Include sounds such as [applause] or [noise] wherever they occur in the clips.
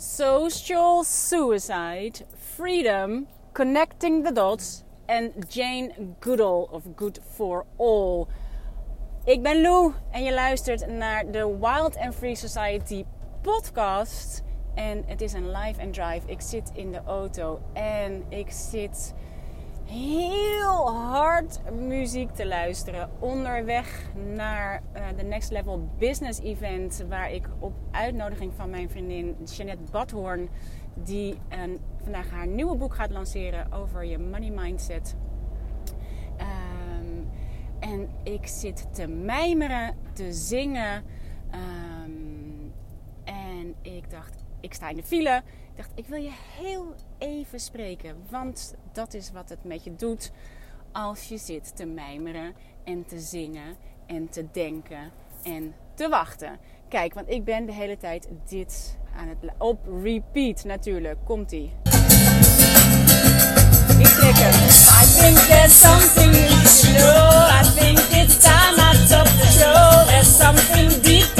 Social Suicide, Freedom, Connecting the Dots en Jane Goodall of Good for All. Ik ben Lou en je luistert naar de Wild and Free Society podcast. En het is een live and drive. Ik zit in de auto en ik zit heel hard muziek te luisteren. Onderweg naar uh, de Next Level Business Event. Waar ik op uitnodiging van mijn vriendin Jeanette Badhoorn. Die vandaag haar nieuwe boek gaat lanceren over je money mindset. Um, en ik zit te mijmeren, te zingen. Um, en ik dacht, ik sta in de file. Ik wil je heel even spreken. Want dat is wat het met je doet als je zit te mijmeren en te zingen en te denken en te wachten. Kijk, want ik ben de hele tijd dit aan het... Op repeat natuurlijk. Komt-ie. Ik trek hem. I think there's something you know. I think it's time I the show. There's something deep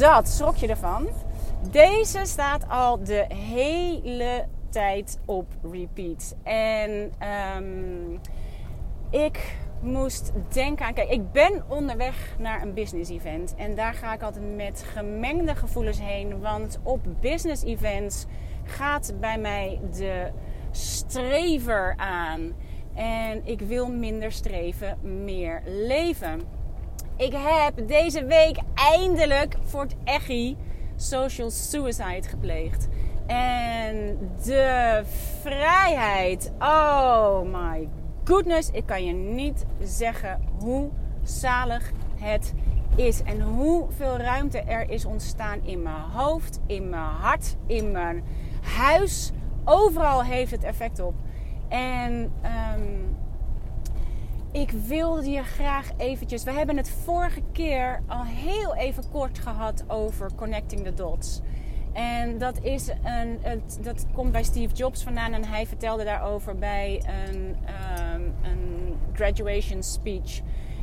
dat schrok je ervan. Deze staat al de hele tijd op repeat. En ehm, ik moest denken aan. Kijk, ik ben onderweg naar een business event. En daar ga ik altijd met gemengde gevoelens heen. Want op business events gaat bij mij de strever aan. En ik wil minder streven, meer leven. Ik heb deze week eindelijk voor het echi social suicide gepleegd. En de vrijheid, oh my goodness, ik kan je niet zeggen hoe zalig het is. En hoeveel ruimte er is ontstaan in mijn hoofd, in mijn hart, in mijn huis. Overal heeft het effect op. En um, ik wilde je graag eventjes... We hebben het vorige keer al heel even kort gehad over connecting the dots. En dat, is een, het, dat komt bij Steve Jobs vandaan. En hij vertelde daarover bij een, um, een graduation speech.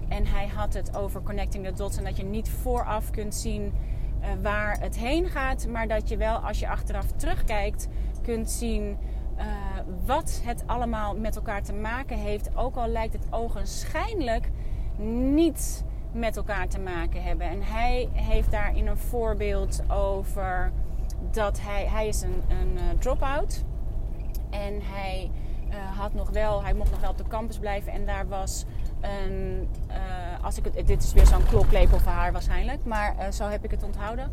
En hij had het over connecting the dots. En dat je niet vooraf kunt zien uh, waar het heen gaat. Maar dat je wel als je achteraf terugkijkt kunt zien... Uh, wat het allemaal met elkaar te maken heeft. Ook al lijkt het ogenschijnlijk niet met elkaar te maken hebben. En hij heeft daarin een voorbeeld over dat hij, hij is een, een uh, drop-out. En hij uh, had nog wel, hij mocht nog wel op de campus blijven. En daar was een, als ik dit is weer zo'n kloplepel voor haar waarschijnlijk. Maar zo heb ik het onthouden.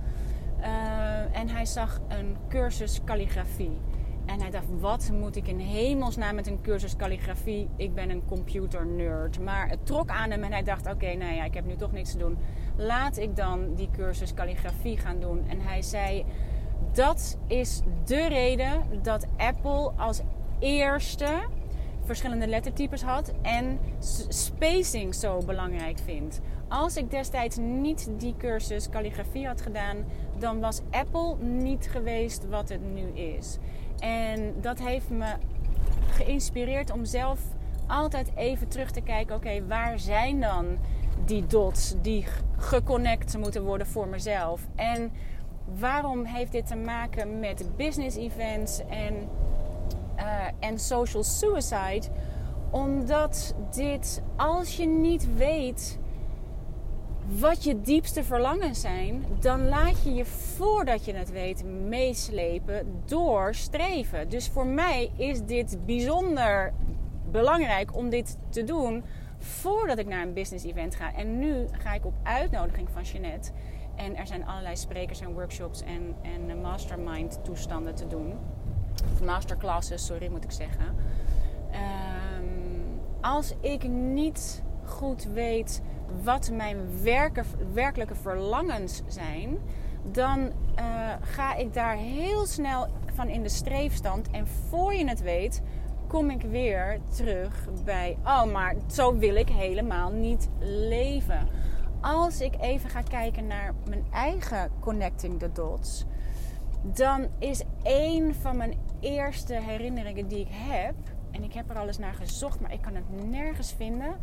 en hij zag een cursus calligrafie. En hij dacht, wat moet ik in hemelsnaam met een cursus calligrafie? Ik ben een computernerd. Maar het trok aan hem en hij dacht, oké, nou ja, ik heb nu toch niks te doen. Laat ik dan die cursus calligrafie gaan doen. En hij zei, dat is de reden dat Apple als eerste verschillende lettertypes had en spacing zo belangrijk vindt. Als ik destijds niet die cursus calligrafie had gedaan, dan was Apple niet geweest wat het nu is. En dat heeft me geïnspireerd om zelf altijd even terug te kijken: oké, waar zijn dan die dots die geconnect moeten worden voor mezelf? En waarom heeft dit te maken met business events en, uh, en social suicide? Omdat dit, als je niet weet wat je diepste verlangens zijn, dan laat je je voordat je het weet meeslepen door streven. Dus voor mij is dit bijzonder belangrijk om dit te doen voordat ik naar een business event ga. En nu ga ik op uitnodiging van Jeanette. En er zijn allerlei sprekers en workshops en, en mastermind toestanden te doen. masterclasses, sorry moet ik zeggen. Ehm, als ik niet goed weet wat mijn werkelijke verlangens zijn, dan uh, ga ik daar heel snel van in de streefstand. En voor je het weet, kom ik weer terug bij: oh, maar zo wil ik helemaal niet leven. Als ik even ga kijken naar mijn eigen connecting the dots, dan is een van mijn eerste herinneringen die ik heb, en ik heb er al eens naar gezocht, maar ik kan het nergens vinden.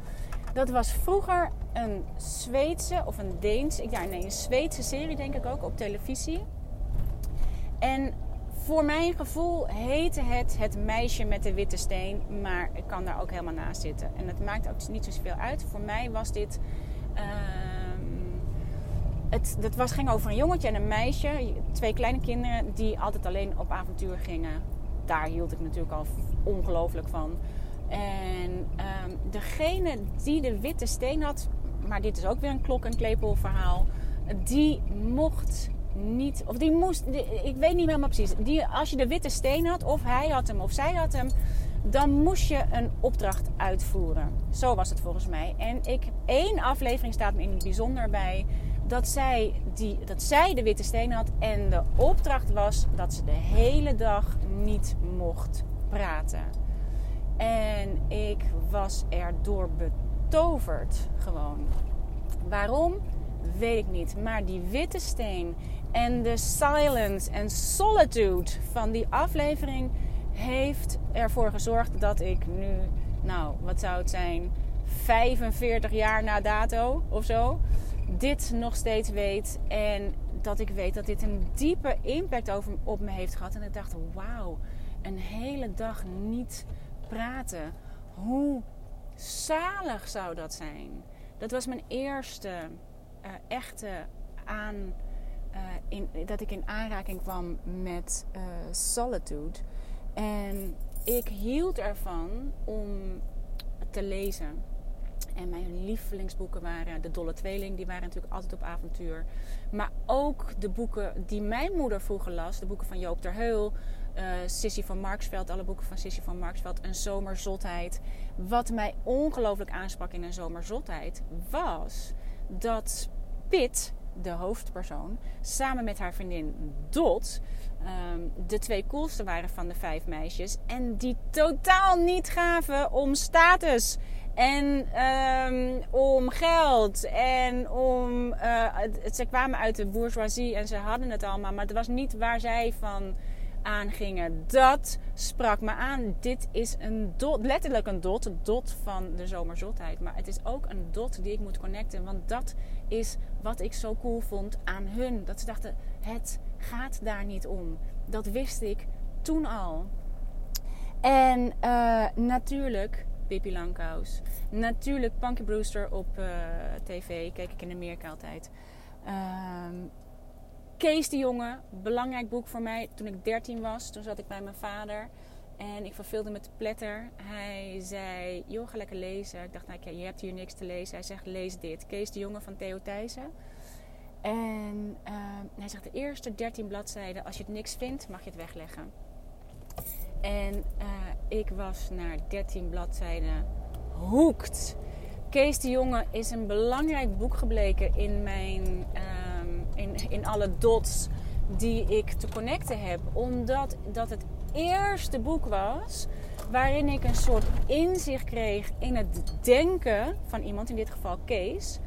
Dat was vroeger een Zweedse of een Deens, ja, nee, een Zweedse serie denk ik ook op televisie. En voor mijn gevoel heette het Het meisje met de witte steen, maar ik kan daar ook helemaal naast zitten. En het maakt ook niet zoveel uit. Voor mij was dit. Uh, het, dat was, ging over een jongetje en een meisje, twee kleine kinderen die altijd alleen op avontuur gingen. Daar hield ik natuurlijk al ongelooflijk van. En um, degene die de witte steen had, maar dit is ook weer een klok- en klepel verhaal, die mocht niet, of die moest, ik weet niet helemaal precies. Die, als je de witte steen had, of hij had hem of zij had hem, dan moest je een opdracht uitvoeren. Zo was het volgens mij. En ik, één aflevering staat me in het bijzonder bij dat zij, die, dat zij de witte steen had. En de opdracht was dat ze de hele dag niet mocht praten. En ik was erdoor betoverd gewoon. Waarom? Weet ik niet. Maar die witte steen en de silence en solitude van die aflevering heeft ervoor gezorgd dat ik nu, nou, wat zou het zijn, 45 jaar na dato of zo, dit nog steeds weet. En dat ik weet dat dit een diepe impact op me heeft gehad. En ik dacht, wauw, een hele dag niet praten. Hoe zalig zou dat zijn? Dat was mijn eerste uh, echte aan uh, in, dat ik in aanraking kwam met uh, solitude. En ik hield ervan om te lezen. En mijn lievelingsboeken waren De Dolle Tweeling, die waren natuurlijk altijd op avontuur. Maar ook de boeken die mijn moeder vroeger las, de boeken van Joop ter Heul, uh, Sissy van Marksveld, alle boeken van Sissy van Marksveld, Een Zomerzotheid. Wat mij ongelooflijk aansprak in Een Zomerzotheid was dat Pit de hoofdpersoon, samen met haar vriendin Dot, um, de twee coolste waren van de vijf meisjes. En die totaal niet gaven om status. En um, om geld. En om. Uh, ze kwamen uit de bourgeoisie en ze hadden het allemaal. Maar het was niet waar zij van aangingen. Dat sprak me aan. Dit is een dot, letterlijk een dot, dot van de zomerzotheid. Maar het is ook een dot die ik moet connecten. Want dat is wat ik zo cool vond aan hun. Dat ze dachten, het gaat daar niet om. Dat wist ik toen al. En uh, natuurlijk Pippi Langkous. Natuurlijk Punky Brewster op uh, tv. Keek ik in Amerika altijd. Um, Kees de Jonge, belangrijk boek voor mij. Toen ik 13 was, toen zat ik bij mijn vader. En ik verveelde met de pletter. Hij zei, joh, ga lekker lezen. Ik dacht, nou, je hebt hier niks te lezen. Hij zegt, lees dit. Kees de Jonge van Theo Thijssen. En uh, hij zegt, de eerste 13 bladzijden, als je het niks vindt, mag je het wegleggen. En uh, ik was naar 13 bladzijden hoekt. Kees de Jonge is een belangrijk boek gebleken in mijn... Uh, in, in alle dots die ik te connecten heb. Omdat dat het eerste boek was waarin ik een soort inzicht kreeg in het denken van iemand, in dit geval Kees.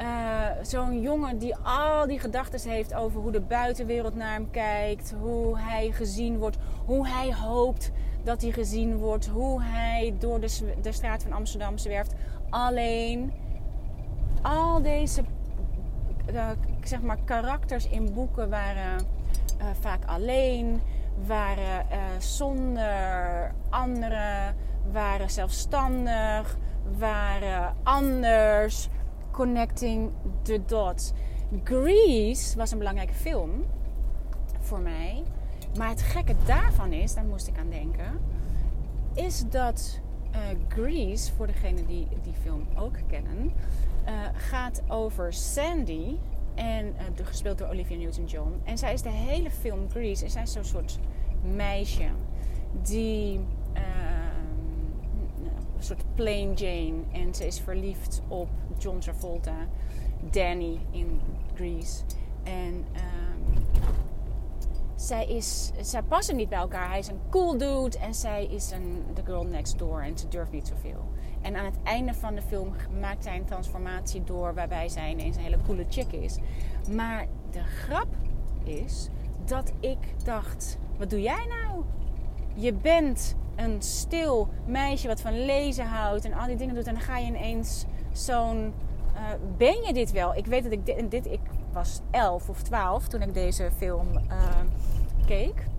Uh, Zo'n jongen die al die gedachten heeft over hoe de buitenwereld naar hem kijkt, hoe hij gezien wordt, hoe hij hoopt dat hij gezien wordt, hoe hij door de, de straat van Amsterdam zwerft. Alleen al deze uh, zeg maar, karakters in boeken waren uh, vaak alleen, waren uh, zonder anderen, waren zelfstandig, waren anders. Connecting the Dots. Grease was een belangrijke film voor mij. Maar het gekke daarvan is, daar moest ik aan denken, is dat uh, Grease, voor degenen die die film ook kennen, gaat over Sandy. En uh, gespeeld door Olivia Newton-John. En zij is de hele film Grease. En zij is zo'n soort meisje die een soort plain Jane. En ze is verliefd op John Travolta, Danny in Grease. En um, zij, is, zij passen niet bij elkaar. Hij is een cool dude en zij is een, the girl next door. En ze durft niet zoveel. En aan het einde van de film maakt zij een transformatie door waarbij zij ineens een hele coole chick is. Maar de grap is dat ik dacht: wat doe jij nou? Je bent een stil meisje wat van lezen houdt en al die dingen doet. En dan ga je ineens zo'n. Uh, ben je dit wel? Ik weet dat ik dit, dit. Ik was 11 of 12 toen ik deze film uh, keek.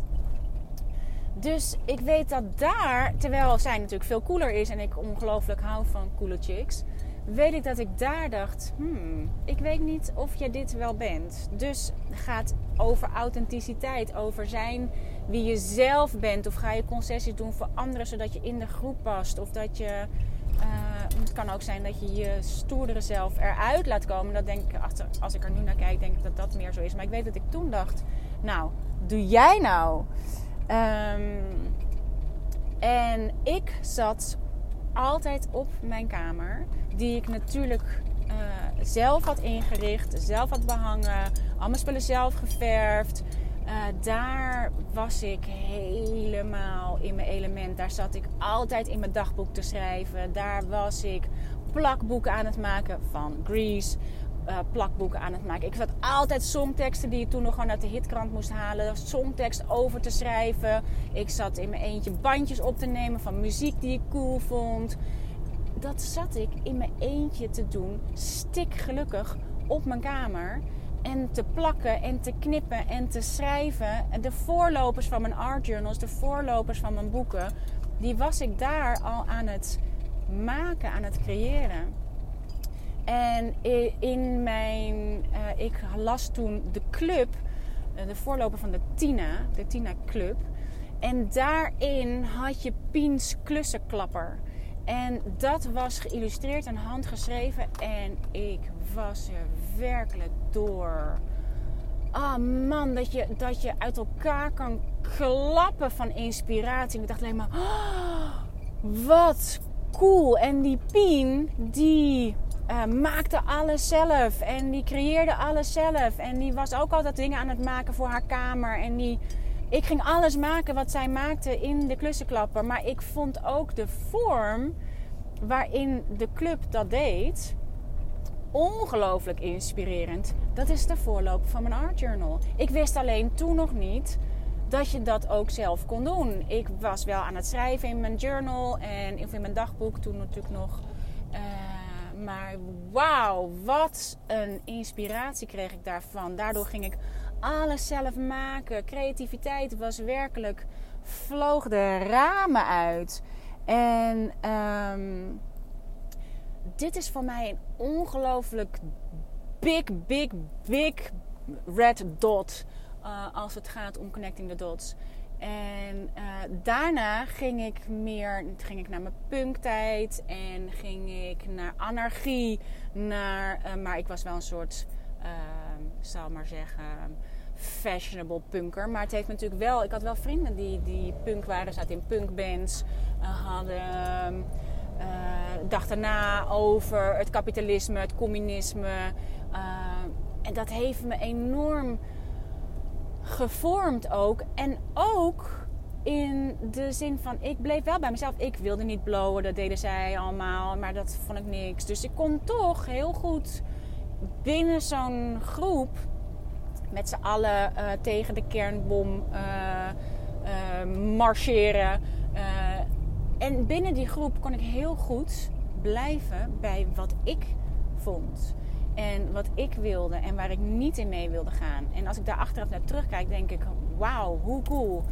Dus ik weet dat daar, terwijl zij natuurlijk veel cooler is en ik ongelooflijk hou van coole chicks, weet ik dat ik daar dacht: hmm, ik weet niet of je dit wel bent. Dus gaat over authenticiteit, over zijn wie je zelf bent. Of ga je concessies doen voor anderen zodat je in de groep past. Of dat je. Uh, het kan ook zijn dat je je stoerdere zelf eruit laat komen. Dat denk ik, als ik er nu naar kijk, denk ik dat dat meer zo is. Maar ik weet dat ik toen dacht: Nou, doe jij nou? Um, en ik zat altijd op mijn kamer, die ik natuurlijk uh, zelf had ingericht, zelf had behangen, allemaal spullen zelf geverfd. Uh, daar was ik helemaal in mijn element. Daar zat ik altijd in mijn dagboek te schrijven. Daar was ik plakboeken aan het maken van Grease. Uh, plakboeken aan het maken. Ik zat altijd songteksten die ik toen nog gewoon uit de hitkrant moest halen. Songtekst over te schrijven. Ik zat in mijn eentje bandjes op te nemen van muziek die ik cool vond. Dat zat ik in mijn eentje te doen. Stik gelukkig op mijn kamer en te plakken en te knippen en te schrijven. De voorlopers van mijn art journals, de voorlopers van mijn boeken, die was ik daar al aan het maken, aan het creëren. En in mijn, uh, ik las toen de club, uh, de voorloper van de Tina, de Tina Club. En daarin had je Piens klussenklapper. En dat was geïllustreerd en handgeschreven. En ik was er werkelijk door. Ah oh man, dat je, dat je uit elkaar kan klappen van inspiratie. ik dacht alleen maar, oh, wat cool. En die Pien, die uh, maakte alles zelf. En die creëerde alles zelf. En die was ook altijd dingen aan het maken voor haar kamer. En die, ik ging alles maken wat zij maakte in de klussenklapper. Maar ik vond ook de vorm waarin de club dat deed ongelooflijk inspirerend. Dat is de voorloper van mijn art journal. Ik wist alleen toen nog niet dat je dat ook zelf kon doen. Ik was wel aan het schrijven in mijn journal en in mijn dagboek toen natuurlijk nog. Uh, maar wauw, wat een inspiratie kreeg ik daarvan. Daardoor ging ik alles zelf maken. Creativiteit was werkelijk, vloog de ramen uit. En um, dit is voor mij een ongelooflijk big, big, big red dot. Uh, als het gaat om connecting the dots. En uh, daarna ging ik meer ging ik naar mijn punktijd en ging ik naar anarchie. Naar, uh, maar ik was wel een soort, zal maar zeggen, fashionable punker. Maar het heeft natuurlijk wel, ik had wel vrienden die, die punk waren, zaten in punkbands, hadden uh, dacht na over het kapitalisme, het communisme. Uh, en dat heeft me enorm gevormd ook. En ook in de zin van, ik bleef wel bij mezelf. Ik wilde niet blowen, dat deden zij allemaal, maar dat vond ik niks. Dus ik kon toch heel goed binnen zo'n groep met z'n allen uh, tegen de kernbom marcheren. En binnen die groep kon ik heel goed blijven bij wat ik vond. En wat ik wilde en waar ik niet in mee wilde gaan. En als ik daar achteraf naar terugkijk, denk ik: wauw, hoe cool.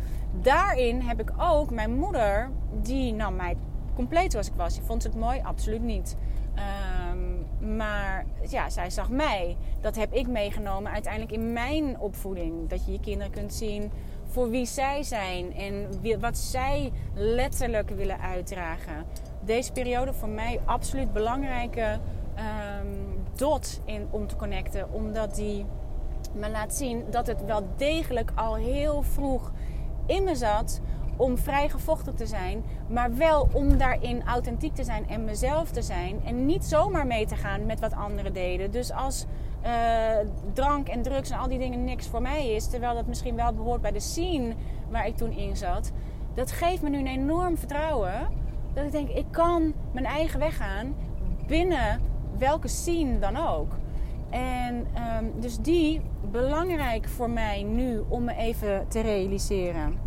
Daarin heb ik ook mijn moeder, die nam mij compleet zoals ik was. Je vond het mooi? Absoluut niet. Ehm, maar ja, zij zag mij. Dat heb ik meegenomen uiteindelijk in mijn opvoeding. Dat je je kinderen kunt zien voor wie zij zijn en wat zij letterlijk willen uitdragen. Deze periode voor mij absoluut belangrijke um, in, om te connecten, omdat die me laat zien dat het wel degelijk al heel vroeg in me zat om vrij gevochten te zijn, maar wel om daarin authentiek te zijn en mezelf te zijn en niet zomaar mee te gaan met wat anderen deden. Dus als uh, drank en drugs en al die dingen niks voor mij is, terwijl dat misschien wel behoort bij de scene waar ik toen in zat, dat geeft me nu een enorm vertrouwen. Dat ik denk, ik kan mijn eigen weg gaan binnen welke scene dan ook. En um, dus die belangrijk voor mij nu om me even te realiseren.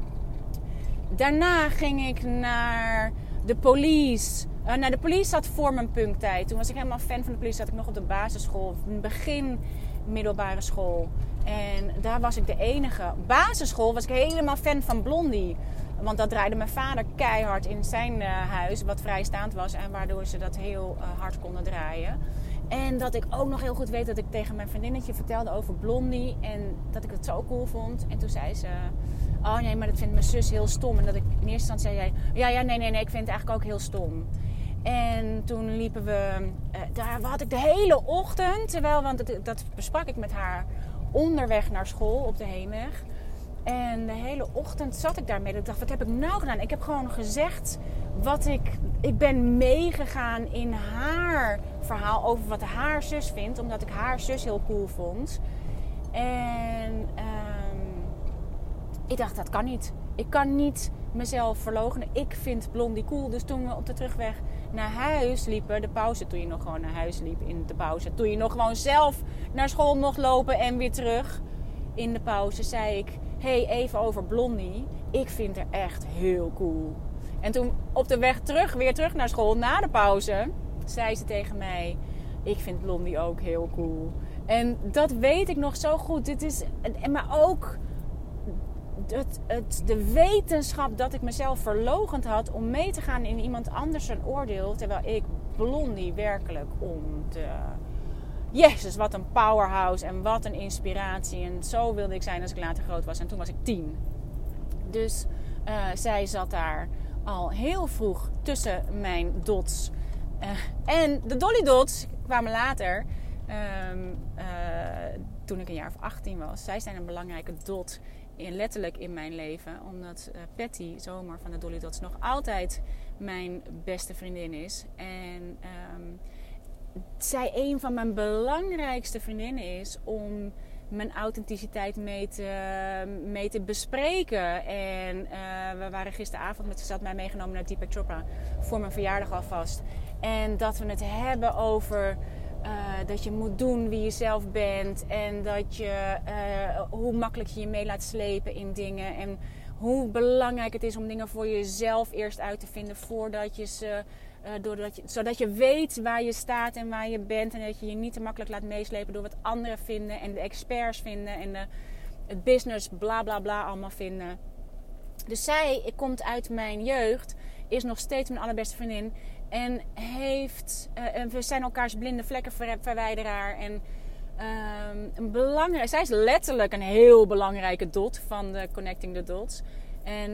Daarna ging ik naar de police. Uh, nou, de police zat voor mijn punktijd. Toen was ik helemaal fan van de police. Zat ik nog op de basisschool. Begin middelbare school. En daar was ik de enige. Basisschool was ik helemaal fan van Blondie. Want dat draaide mijn vader keihard in zijn uh, huis. Wat vrijstaand was. En waardoor ze dat heel uh, hard konden draaien. En dat ik ook nog heel goed weet dat ik tegen mijn vriendinnetje vertelde over Blondie. En dat ik het zo cool vond. En toen zei ze... Oh nee, maar dat vindt mijn zus heel stom. En dat ik in eerste instantie zei. Ja, ja, nee, nee, nee. Ik vind het eigenlijk ook heel stom. En toen liepen we... Uh, daar had ik de hele ochtend... Terwijl, want dat, dat besprak ik met haar onderweg naar school op de heenweg. En de hele ochtend zat ik daarmee. Ik dacht, wat heb ik nou gedaan? Ik heb gewoon gezegd wat ik... Ik ben meegegaan in haar verhaal over wat haar zus vindt. Omdat ik haar zus heel cool vond. En um, ik dacht, dat kan niet. Ik kan niet mezelf verloochenen. Ik vind Blondie cool. Dus toen we op de terugweg naar huis liepen, de pauze, toen je nog gewoon naar huis liep in de pauze, toen je nog gewoon zelf naar school mocht lopen en weer terug in de pauze, zei ik: hey, even over Blondie. Ik vind haar echt heel cool. En toen op de weg terug, weer terug naar school, na de pauze, zei ze tegen mij: Ik vind Blondie ook heel cool. En dat weet ik nog zo goed. Dit is, maar ook het, het, de wetenschap dat ik mezelf verlogend had om mee te gaan in iemand anders een oordeel. Terwijl ik Blondie werkelijk om de. Jezus, wat een powerhouse en wat een inspiratie. En zo wilde ik zijn als ik later groot was. En toen was ik tien. Dus uh, zij zat daar al heel vroeg tussen mijn dots. Uh, en de Dolly Dots kwamen later. Um, uh, toen ik een jaar of 18 was. Zij zijn een belangrijke dot in, letterlijk in mijn leven. Omdat Patty Zomer van de Dolly Dots nog altijd mijn beste vriendin is. En um, zij een van mijn belangrijkste vriendinnen is om mijn authenticiteit mee te, mee te bespreken. En uh, we waren gisteravond met ze had mij meegenomen naar Deepak Chopra voor mijn verjaardag alvast. En dat we het hebben over uh, dat je moet doen wie je zelf bent. En dat je, uh, hoe makkelijk je je mee laat slepen in dingen. En hoe belangrijk het is om dingen voor jezelf eerst uit te vinden voordat je ze. Uh, doordat je, zodat je weet waar je staat en waar je bent. En dat je je niet te makkelijk laat meeslepen door wat anderen vinden. En de experts vinden. En de, het business bla bla bla allemaal vinden. Dus zij ik komt uit mijn jeugd. Is nog steeds mijn allerbeste vriendin. En heeft, uh, we zijn elkaars blinde vlekken verwijderaar. En um, een belangrijk, zij is letterlijk een heel belangrijke dot van de Connecting the Dots. En,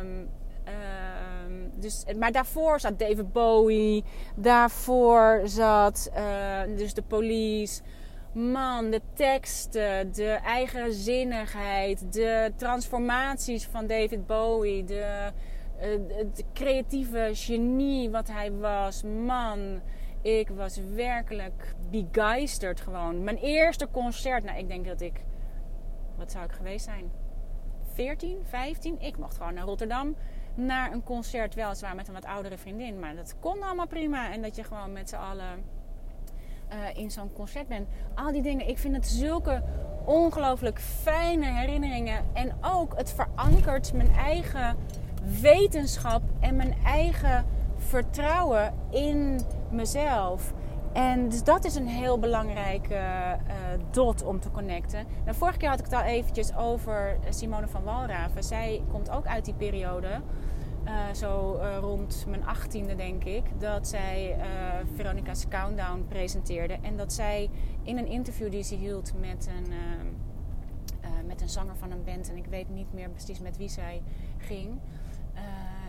um, um, dus, maar daarvoor zat David Bowie. Daarvoor zat uh, dus de police. Man, de teksten, de eigenzinnigheid, de transformaties van David Bowie. De, het creatieve genie wat hij was. Man, ik was werkelijk begeisterd gewoon. Mijn eerste concert, nou ik denk dat ik, wat zou ik geweest zijn? 14, 15? Ik mocht gewoon naar Rotterdam naar een concert, weliswaar met een wat oudere vriendin. Maar dat kon allemaal prima. En dat je gewoon met z'n allen uh, in zo'n concert bent. Al die dingen, ik vind het zulke ongelooflijk fijne herinneringen. En ook, het verankert mijn eigen wetenschap en mijn eigen vertrouwen in mezelf. En dus dat is een heel belangrijke uh, dot om te connecten. Nou, vorige keer had ik het al eventjes over Simone van Walraven. Zij komt ook uit die periode. Eh, zo eh, rond mijn achttiende denk ik, dat zij uh, Veronica's Countdown presenteerde. En dat zij in een interview die ze hield met een, met een zanger van een band, en ik weet niet meer precies met wie zij ging.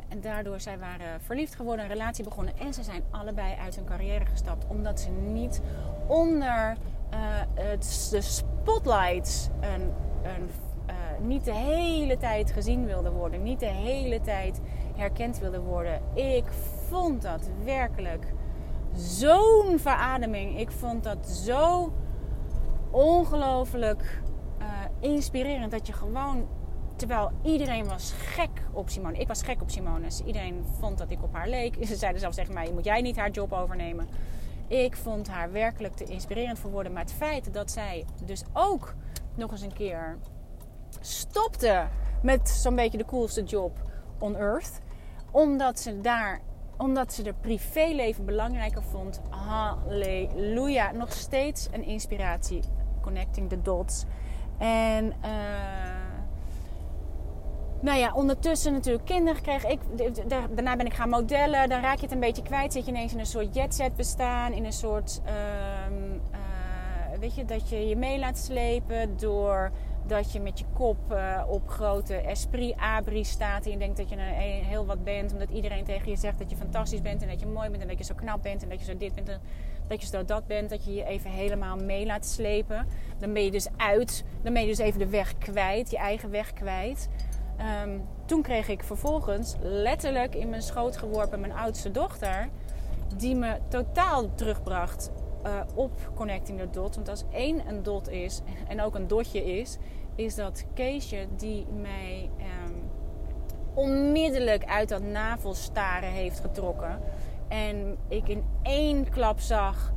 en daardoor zij waren verliefd geworden, een relatie begonnen. En ze zijn allebei uit hun carrière gestapt, omdat ze niet onder het, de spotlights een, een niet de hele tijd gezien wilden worden. Niet de hele tijd herkend wilde worden. Ik vond dat werkelijk zo'n verademing. Ik vond dat zo ongelooflijk uh, inspirerend. Dat je gewoon, terwijl iedereen was gek op Simone. Ik was gek op Simone. Dus iedereen vond dat ik op haar leek. [laughs] Ze zeiden zelfs tegen mij, moet jij niet haar job overnemen? Ik vond haar werkelijk te inspirerend voor woorden. Maar het feit dat zij dus ook nog eens een keer stopte met zo'n beetje de coolste job on earth omdat ze daar omdat ze de privéleven belangrijker vond. Halleluja. Nog steeds een inspiratie. Connecting the dots. En uh, nou ja, ondertussen natuurlijk kinderen gekregen. Ik, daarna ben ik gaan modellen. Dan raak je het een beetje kwijt. Zit je ineens in een soort jetset bestaan. In een soort, um, uh, weet je, dat je je mee laat slepen door dat je met je kop uh, op grote esprit abri staat en je denkt dat je een, heel wat bent omdat iedereen tegen je zegt dat je fantastisch bent en dat je mooi bent en dat je zo knap bent en dat je zo dit bent en dat je zo dat bent, dat je je even helemaal mee laat slepen. Dan ben je dus uit, dan ben je dus even de weg kwijt, je eigen weg kwijt. Um, toen kreeg ik vervolgens letterlijk in mijn schoot geworpen mijn oudste dochter, die me totaal terugbracht uh, op Connecting the Dot. Want als één een dot is en ook een dotje is, is dat Keesje die mij um, onmiddellijk uit dat navelstaren heeft getrokken. En ik in één klap zag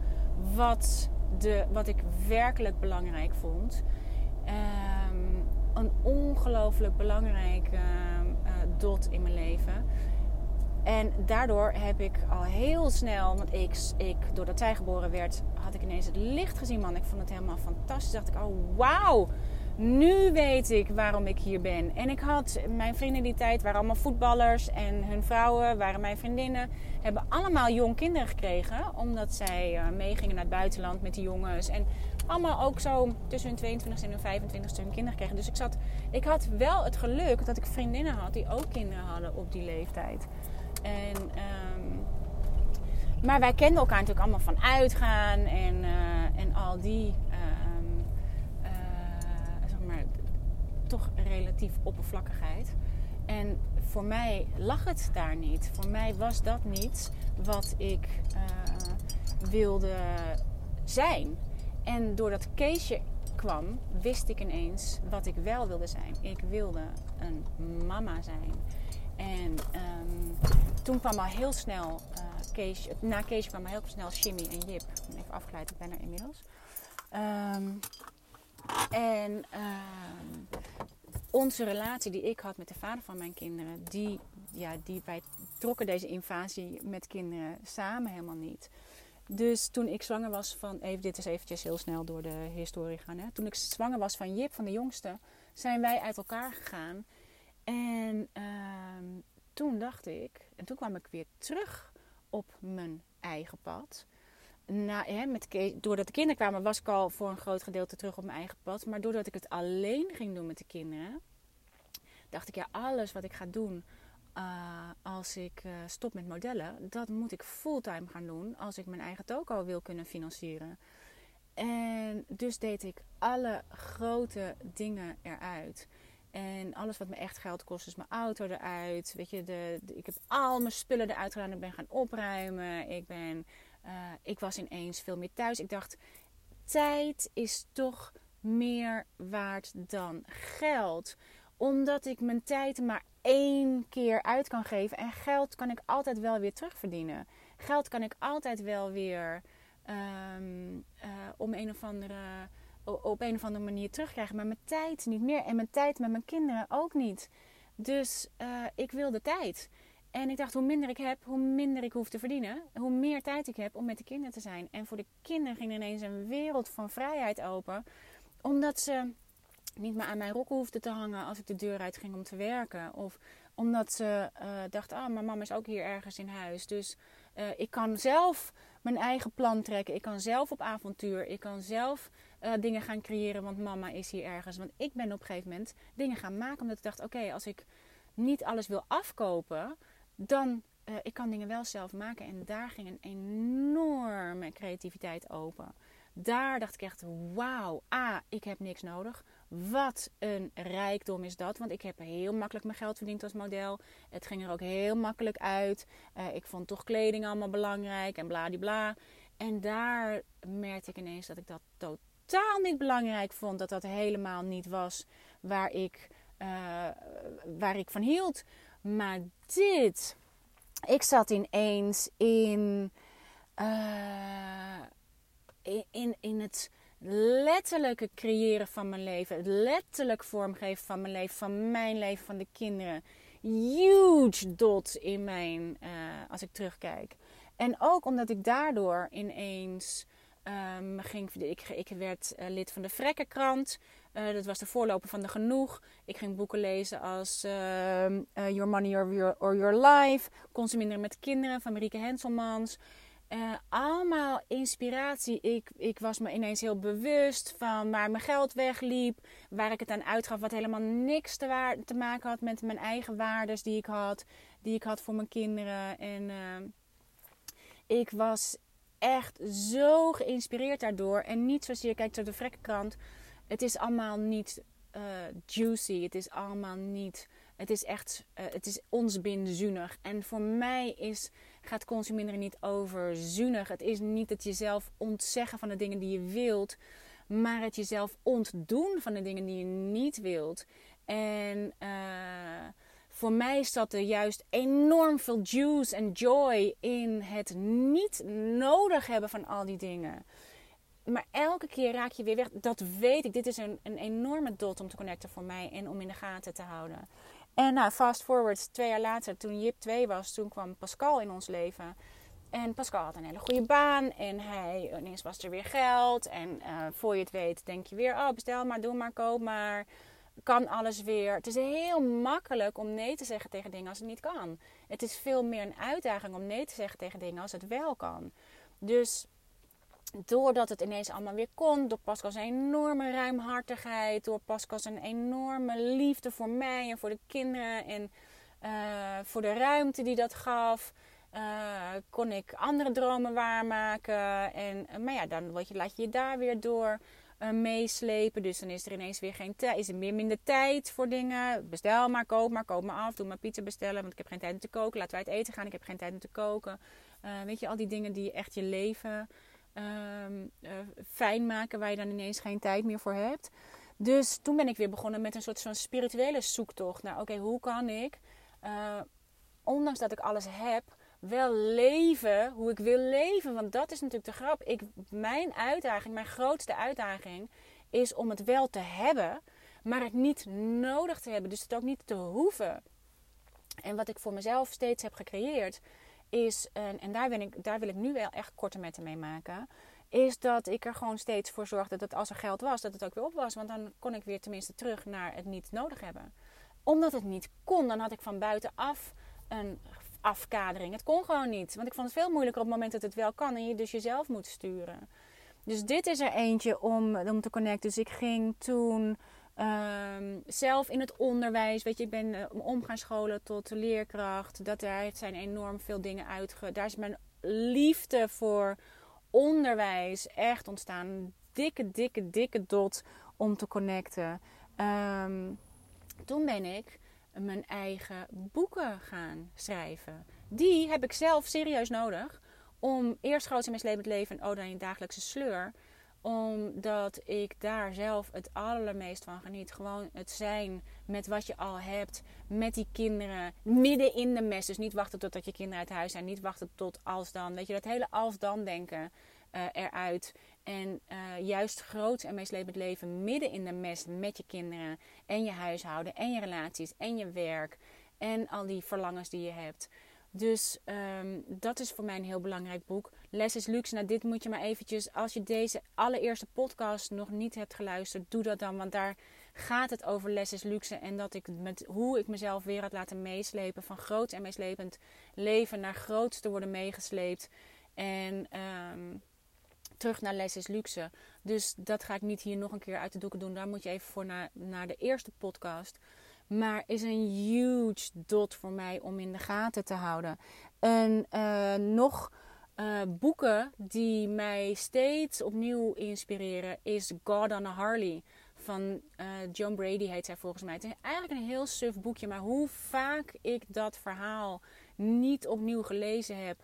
wat, de, wat ik werkelijk belangrijk vond. Um, een ongelooflijk belangrijk uh, dot in mijn leven. En daardoor heb ik al heel snel, want ik, ik, doordat zij geboren werd, had ik ineens het licht gezien, man. Ik vond het helemaal fantastisch. Dacht ik, oh wauw, nu weet ik waarom ik hier ben. En ik had mijn vrienden die tijd, waren allemaal voetballers en hun vrouwen waren mijn vriendinnen. Hebben allemaal jong kinderen gekregen, omdat zij uh, meegingen naar het buitenland met die jongens. En allemaal ook zo tussen hun 22 en hun 25 hun kinderen kregen. Dus ik, zat, ik had wel het geluk dat ik vriendinnen had die ook kinderen hadden op die leeftijd. En, um, maar wij kenden elkaar natuurlijk allemaal van uitgaan en, uh, en al die, um, uh, zeg maar, toch relatief oppervlakkigheid. En voor mij lag het daar niet. Voor mij was dat niet wat ik uh, wilde zijn. En doordat Keesje kwam, wist ik ineens wat ik wel wilde zijn. Ik wilde een mama zijn. En um, toen kwam al heel snel, uh, na Kees kwam al heel snel Jimmy en Jip. Even afgeleid, ik ben er inmiddels. Um, en um, onze relatie die ik had met de vader van mijn kinderen, die, ja, die, wij trokken deze invasie met kinderen samen helemaal niet. Dus toen ik zwanger was van, even, dit is eventjes heel snel door de historie gaan. Hè? Toen ik zwanger was van Jip, van de jongste, zijn wij uit elkaar gegaan. En uh, toen dacht ik, en toen kwam ik weer terug op mijn eigen pad. Hè, met, doordat de kinderen kwamen, was ik al voor een groot gedeelte terug op mijn eigen pad. Maar doordat ik het alleen ging doen met de kinderen, dacht ik, ja, alles wat ik ga doen uh, als ik uh, stop met modellen, dat moet ik fulltime gaan doen als ik mijn eigen toko wil kunnen financieren. En dus deed ik alle grote dingen eruit. En alles wat me echt geld kost, is mijn auto eruit. Weet je, de, ik heb al mijn spullen eruit gedaan. Ik ben gaan opruimen. Ik, ben, uh, ik was ineens veel meer thuis. Ik dacht, tijd is toch meer waard dan geld. Omdat ik mijn tijd maar één keer uit kan geven. En geld kan ik altijd wel weer terugverdienen. Geld kan ik altijd wel weer um, uh, om een of andere op een of andere manier terugkrijgen. Maar mijn tijd niet meer. En mijn tijd met mijn kinderen ook niet. Dus uh, ik wilde tijd. En ik dacht, hoe minder ik heb, hoe minder ik hoef te verdienen. Hoe meer tijd ik heb om met de kinderen te zijn. En voor de kinderen ging ineens een wereld van vrijheid open. Omdat ze niet meer aan mijn rok hoefden te hangen als ik de deur uit ging om te werken. Of Omdat ze uh, dacht, ah, mijn mama is ook hier ergens in huis. Dus uh, ik kan zelf mijn eigen plan trekken. Ik kan zelf op avontuur. Ik kan zelf uh, dingen gaan creëren, want mama is hier ergens. Want ik ben op een gegeven moment dingen gaan maken. Omdat ik dacht, oké, als ik niet alles wil afkopen, dan uh, ik kan dingen wel zelf maken. En daar ging een enorme creativiteit open. Daar dacht ik echt, wauw, A, ik heb niks nodig. Wat een rijkdom is dat. Want ik heb heel makkelijk mijn geld verdiend als model. Het ging er ook heel makkelijk uit. Uh, ik vond toch kleding allemaal belangrijk en bladibla. En daar merkte ik ineens dat ik dat totaal niet belangrijk vond. Dat dat helemaal niet was waar ik, uh, waar ik van hield. Maar dit, ik zat ineens in, uh, in, in het letterlijke creëren van mijn leven. Het letterlijk vormgeven van mijn leven, van mijn leven, van de kinderen. Huge dot in mijn, uh, als ik terugkijk. En ook omdat ik daardoor ineens um, ging, ik, ik werd uh, lid van de Vrekkenkrant. Uh, dat was de voorloper van de Genoeg. Ik ging boeken lezen als uh, Your Money or Your, or Your Life. Consumeren met kinderen van Marieke Henselmans. Allemaal inspiratie. Ik, ik was me ineens heel bewust van waar mijn geld wegliep. Waar ik het aan uitgaf. Wat helemaal niks te, te maken had met mijn eigen waardes die ik had. Die ik had voor mijn kinderen. En uh, ik was echt zo geïnspireerd daardoor. En niet zozeer, kijk, zo de vrekkenkrant. Het is allemaal niet uh, juicy. Het is allemaal niet... Het is echt, uh, het is ons. En voor mij is, gaat consumeren niet over zuinig. Het is niet het jezelf ontzeggen van de dingen die je wilt. Maar het jezelf ontdoen van de dingen die je niet wilt. En uh, voor mij zat er juist enorm veel juice en joy in het niet nodig hebben van al die dingen. Maar elke keer raak je weer weg. Dat weet ik. Dit is een, een enorme dot om te connecten voor mij en om in de gaten te houden. En nou, fast forward, twee jaar later, toen Jip 2 was, toen kwam Pascal in ons leven. En Pascal had een hele goede baan. En hij, ineens was er weer geld. En uh, voor je het weet, denk je weer: oh, bestel maar, doe maar, koop maar. Kan alles weer. Het is heel makkelijk om nee te zeggen tegen dingen als het niet kan. Het is veel meer een uitdaging om nee te zeggen tegen dingen als het wel kan. Dus doordat het ineens allemaal weer kon, door Pascal's enorme ruimhartigheid, door Pascal's een enorme liefde voor mij en voor de kinderen en uh, voor de ruimte die dat gaf, uh, kon ik andere dromen waarmaken. En, uh, maar ja, dan je, laat je je daar weer door meeslepen. Dus dan is er ineens weer geen tijd, is er meer minder tijd voor dingen. Bestel maar, koop maar, koop maar af, doe maar pizza bestellen, want ik heb geen tijd om te koken. Laten wij het eten gaan, ik heb geen tijd om te koken. weet je, al die dingen die echt je leven um, uh, fijn maken waar je dan ineens geen tijd meer voor hebt. Dus toen ben ik weer begonnen met een soort van spirituele zoektocht naar: oké, hoe kan ik, ondanks dat ik alles heb, wel leven hoe ik wil leven? Want dat is natuurlijk de grap. Ik, mijn uitdaging, mijn grootste uitdaging, is om het wel te hebben, maar het niet nodig te hebben. Dus het ook niet te hoeven. En wat ik voor mezelf steeds heb gecreëerd, is, en, daar, wil ik, daar wil ik nu wel echt korte metten mee maken, is dat ik er gewoon steeds voor zorgde dat als er geld was, dat het ook weer op was. Want dan kon ik weer tenminste terug naar het niet nodig hebben. Omdat het niet kon, dan had ik van buitenaf een afkadering. Het kon gewoon niet. Want ik vond het veel moeilijker op het moment dat het wel kan en je dus jezelf moet sturen. Dus dit is er eentje om, om te connecten. Dus ik ging toen Um, zelf in het onderwijs, weet je, ik ben uh, om gaan scholen tot leerkracht. Dat daar zijn enorm veel dingen uitge. Daar is mijn liefde voor onderwijs echt ontstaan. Dikke, dikke, dikke dot om te connecten. Um, toen ben ik mijn eigen boeken gaan schrijven. Die heb ik zelf serieus nodig om eerst groot in mijn leven en Oda in dagelijkse sleur omdat ik daar zelf het allermeest van geniet. Gewoon het zijn met wat je al hebt. Met die kinderen. Midden in de mes. Dus niet wachten totdat je kinderen uit huis zijn. Niet wachten tot als dan. Weet je, dat hele als dan denken uh, eruit. En uh, juist groot en meest levend leven midden in de mes met je kinderen. En je huishouden. En je relaties. En je werk. En al die verlangens die je hebt. Dus um, dat is voor mij een heel belangrijk boek. Les is luxe. Nou, dit moet je maar eventjes, als je deze allereerste podcast nog niet hebt geluisterd, doe dat dan. Want daar gaat het over les is luxe. En dat ik met hoe ik mezelf weer had laten meeslepen. Van groot en meeslepend leven naar groots te worden meegesleept. En ehm, terug naar les is luxe. Dus dat ga ik niet hier nog een keer uit de doeken doen. Daar moet je even voor naar, naar de eerste podcast. Maar is een huge dot voor mij om in de gaten te houden. En uh, nog uh, boeken die mij steeds opnieuw inspireren is God on a Harley. Van uh, John Brady heet zij volgens mij. Het is eigenlijk een heel suf boekje. Maar hoe vaak ik dat verhaal niet opnieuw gelezen heb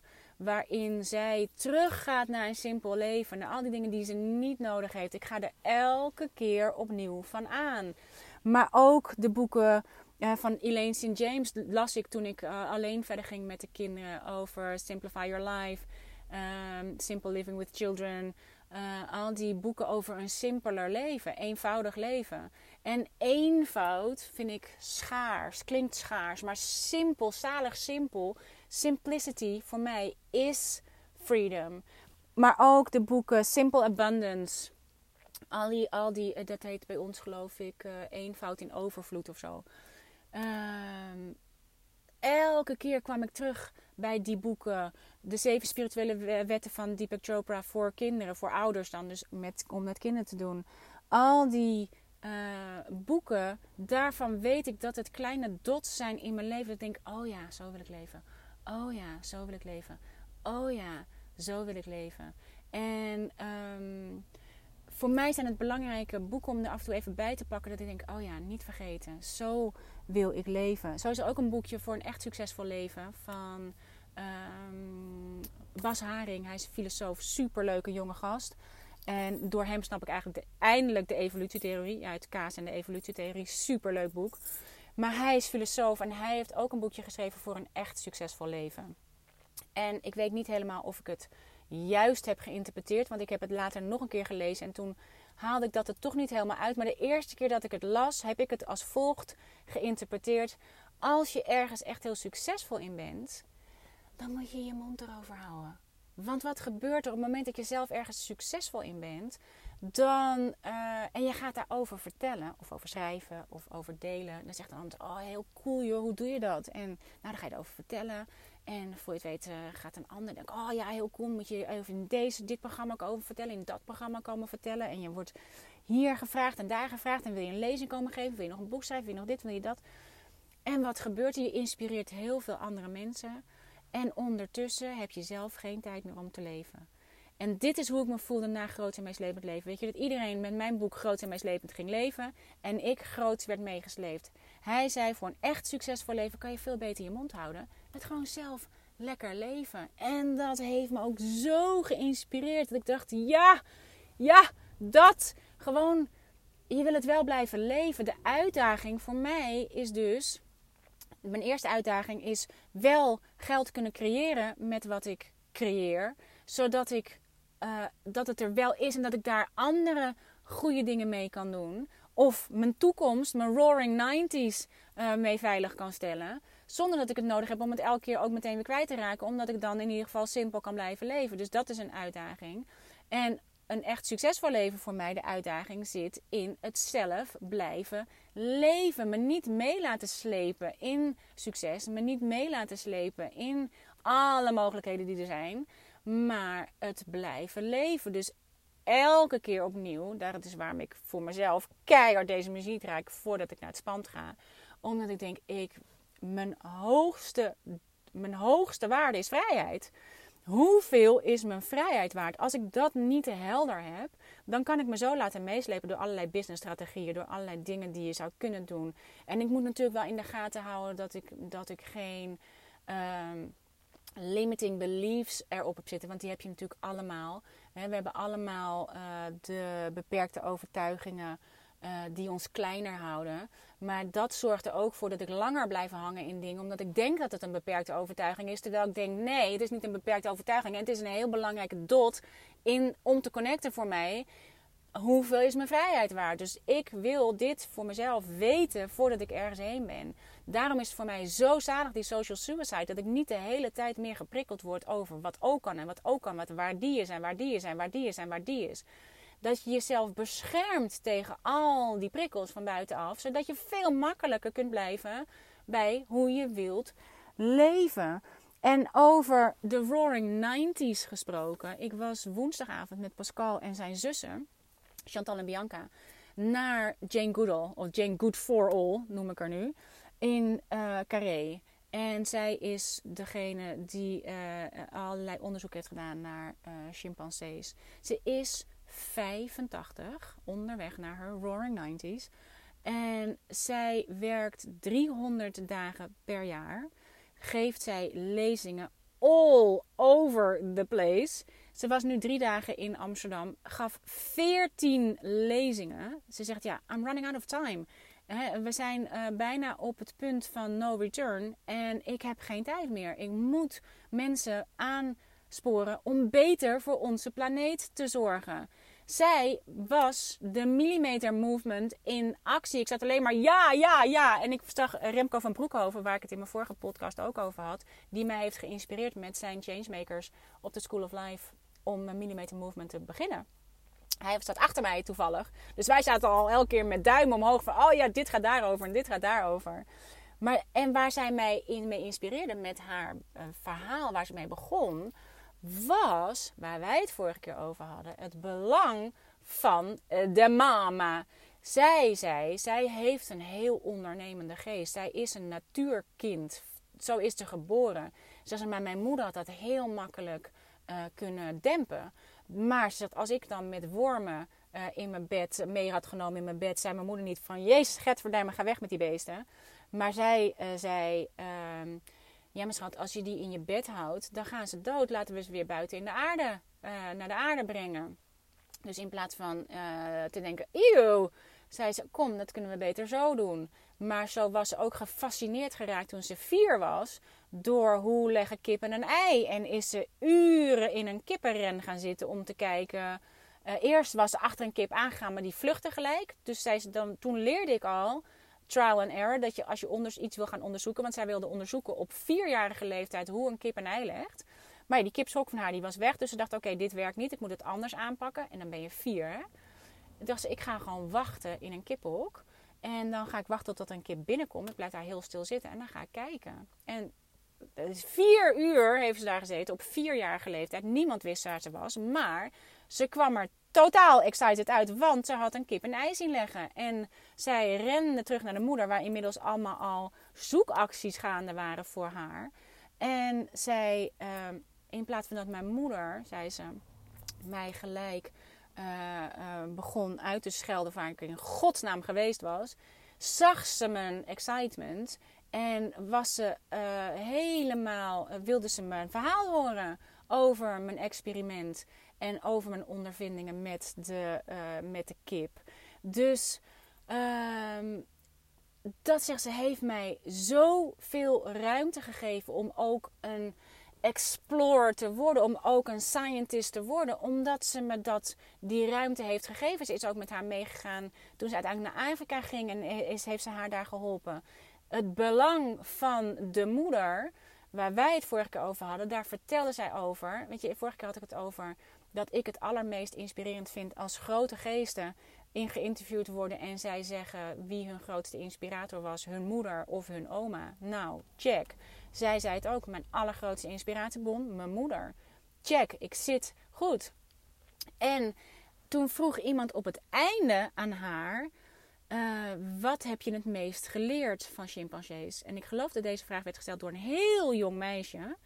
waarin zij teruggaat naar een simpel leven, naar al die dingen die ze niet nodig heeft. Ik ga er elke keer opnieuw van aan. Maar ook de boeken uh, van Elaine St. James las ik toen ik uh, alleen verder ging met de kinderen over Simplify Your Life, um, Simple Living with Children. Uh, al die boeken over een simpeler leven, eenvoudig leven. En eenvoud vind ik schaars, klinkt schaars, maar simpel, zalig simpel simplicity voor mij is freedom. Maar ook de boeken Simple Abundance. Al die, al die eh, dat heet bij ons geloof ik uh, eenvoud in overvloed of zo. Uh, elke keer kwam ik terug bij die boeken. De zeven spirituele wetten van Deepak Chopra voor kinderen, voor ouders dan. Dus met, om met kinderen te doen. Al die uh, boeken, daarvan weet ik dat het kleine dots zijn in mijn leven. Dat ik denk, oh ja, zo wil ik leven. Oh ja, zo wil ik leven. Oh ja, zo wil ik leven. En um, voor mij zijn het belangrijke boeken om er af en toe even bij te pakken. Dat ik denk, oh ja, niet vergeten. Zo wil ik leven. Zo is er ook een boekje voor een echt succesvol leven van um, Bas Haring. Hij is filosoof, superleuke jonge gast. En door hem snap ik eigenlijk de, eindelijk de evolutietheorie. Uit Kaas en de evolutietheorie. Superleuk boek. Maar hij is filosoof en hij heeft ook een boekje geschreven voor een echt succesvol leven. En ik weet niet helemaal of ik het juist heb geïnterpreteerd, want ik heb het later nog een keer gelezen en toen haalde ik dat er toch niet helemaal uit. Maar de eerste keer dat ik het las, heb ik het als volgt geïnterpreteerd. Als je ergens echt heel succesvol in bent, dan moet je je mond erover houden. Want wat gebeurt er op het moment dat je zelf ergens succesvol in bent? Dan, uh, en je gaat daarover vertellen, of over schrijven, of over delen. Dan zegt de ander, oh heel cool joh, hoe doe je dat? En nou, dan ga je erover vertellen. En voor je het weet uh, gaat een ander denken, oh ja, heel cool, moet je even in deze, dit programma komen vertellen, in dat programma komen vertellen. En je wordt hier gevraagd en daar gevraagd. En wil je een lezing komen geven, wil je nog een boek schrijven, wil je nog dit, wil je dat. En wat gebeurt er? Je inspireert heel veel andere mensen. En ondertussen heb je zelf geen tijd meer om te leven. En dit is hoe ik me voelde na Groot en Meeslepend Leven. Weet je, dat iedereen met mijn boek Groot en Meeslepend ging leven. En ik groot werd meegesleept. Hij zei, voor een echt succesvol leven kan je veel beter je mond houden. Met gewoon zelf lekker leven. En dat heeft me ook zo geïnspireerd. Dat ik dacht, ja, ja, dat. Gewoon, je wil het wel blijven leven. De uitdaging voor mij is dus... Mijn eerste uitdaging is wel geld kunnen creëren met wat ik creëer. Zodat ik uh, dat het er wel is en dat ik daar andere goede dingen mee kan doen. Of mijn toekomst, mijn roaring 90s uh, mee veilig kan stellen. Zonder dat ik het nodig heb om het elke keer ook meteen weer kwijt te raken. Omdat ik dan in ieder geval simpel kan blijven leven. Dus dat is een uitdaging. En een echt succesvol leven voor mij, de uitdaging zit in het zelf blijven leven. Me niet mee laten slepen in succes. Me niet mee laten slepen in alle mogelijkheden die er zijn maar het blijven leven. Dus elke keer opnieuw, dat is waarom ik voor mezelf keihard deze muziek raak voordat ik naar het spand ga. Omdat ik denk, ik, mijn, hoogste, mijn hoogste waarde is vrijheid. Hoeveel is mijn vrijheid waard? Als ik dat niet helder heb, dan kan ik me zo laten meeslepen door allerlei businessstrategieën, door allerlei dingen die je zou kunnen doen. En ik moet natuurlijk wel in de gaten houden dat ik, dat ik geen. Ehm, limiting beliefs erop heb zitten. Want die heb je natuurlijk allemaal. We hebben allemaal uh, de beperkte overtuigingen uh, die ons kleiner houden. Maar dat zorgt er ook voor dat ik langer blijf hangen in dingen. Omdat ik denk dat het een beperkte overtuiging is. Terwijl ik denk, nee, het is niet een beperkte overtuiging. En het is een heel belangrijke dot in, om te connecten voor mij hoeveel is mijn vrijheid waard? Dus ik wil dit voor mezelf weten voordat ik ergens heen ben. Daarom is het voor mij zo zalig die social suicide. Dat ik niet de hele tijd meer geprikkeld word over wat ook kan en wat ook kan. Wat, waar die is en waar die is en waar die is en waar die is. Dat je jezelf beschermt tegen al die prikkels van buitenaf. Zodat je veel makkelijker kunt blijven bij hoe je wilt leven. En over de Roaring 90s gesproken. Ik was woensdagavond met Pascal en zijn zussen, Chantal en Bianca, naar Jane Goodall, of Jane Good for All noem ik haar nu, in uh, Carré. En zij is degene die uh, allerlei onderzoek heeft gedaan naar uh, chimpansees. Ze is 85, onderweg naar haar Roaring 90s. En zij werkt 300 dagen per jaar. Geeft zij lezingen all over the place. Ze was nu drie dagen in Amsterdam. Gaf 14 lezingen. Ze zegt ja, I'm running out of time. We zijn uh, bijna op het punt van no return. En ik heb geen tijd meer. Ik moet mensen aansporen om beter voor onze planeet te zorgen. Zij was de millimeter movement in actie. Ik zat alleen maar ja, ja, ja. En ik zag Remco van Broekhoven, waar ik het in mijn vorige podcast ook over had, die mij heeft geïnspireerd met zijn changemakers op de School of Life om een millimeter movement te beginnen. Hij staat achter mij toevallig. Dus wij zaten al elke keer met duim omhoog van... oh ja, dit gaat daarover en dit gaat daarover. Maar, en waar zij mij in, mee inspireerde met haar uh, verhaal, waar ze mee begon... was, waar wij het vorige keer over hadden... het belang van uh, de mama. Zij zei, zij heeft een heel ondernemende geest. Zij is een natuurkind. Zo is ze geboren. Ze maar mijn moeder had dat heel makkelijk uh, kunnen dempen. Maar ze zegt, als ik dan met wormen uh, in mijn bed mee had genomen in mijn bed, zei mijn moeder niet van Jezus, get me ga weg met die beesten. Maar zij uh, zei, uh, ja mijn schat, als je die in je bed houdt, dan gaan ze dood. Laten we ze weer buiten in de aarde, naar de aarde brengen. Dus in plaats van te denken, eeuw, zei ze, kom, dat kunnen we beter zo doen. Maar zo was ze ook gefascineerd geraakt toen ze vier was door hoe leggen kippen een ei. En is ze uren in een kippenren gaan zitten om te kijken. Uh, eerst was ze achter een kip aangegaan, maar die vluchtte gelijk. Dus zei ze dan, toen leerde ik al, trial and error, dat je als je onders, iets wil gaan onderzoeken. Want zij wilde onderzoeken op vierjarige leeftijd hoe een kip een ei legt. Maar die kipschok van haar die was weg. Dus ze dacht, oké, dit werkt niet. Ik moet het anders aanpakken. En dan ben je vier. Hè? Toen dacht ze, ik ga gewoon wachten in een kippenhok. En dan ga ik wachten tot een kip binnenkomt. Ik blijf daar heel stil zitten en dan ga ik kijken. En vier uur heeft ze daar gezeten op vierjarige leeftijd. Niemand wist waar ze was. Maar ze kwam er totaal excited uit, want ze had een kip en ijs zien leggen. En zij rende terug naar de moeder, waar inmiddels allemaal al zoekacties gaande waren voor haar. En zij, uh, in plaats van dat mijn moeder, zei ze, mij gelijk uh, uh, begon uit te schelden waar ik in godsnaam geweest was, zag ze mijn excitement en was ze uh, helemaal, wilde ze mijn verhaal horen over mijn experiment en over mijn ondervindingen met de, met de kip. Dus ehm, dat zegt ze, heeft mij zoveel ruimte gegeven om ook een explorer te worden, om ook een scientist te worden, omdat ze me dat, die ruimte heeft gegeven. Ze is ook met haar meegegaan toen ze uiteindelijk naar Afrika ging en is, heeft ze haar daar geholpen. Het belang van de moeder, waar wij het vorige keer over hadden, daar vertelde zij over. Weet je, vorige keer had ik het over dat ik het allermeest inspirerend vind als grote geesten in geïnterviewd worden en zij zeggen wie hun grootste inspirator was, hun moeder of hun oma. Nou, check. Zij zei het ook, mijn allergrootste inspiratiebron, mijn moeder. Check, ik zit goed. En toen vroeg iemand op het einde aan haar: uh, Wat heb je het meest geleerd van chimpansees? En ik geloof dat deze vraag werd gesteld door een heel jong meisje.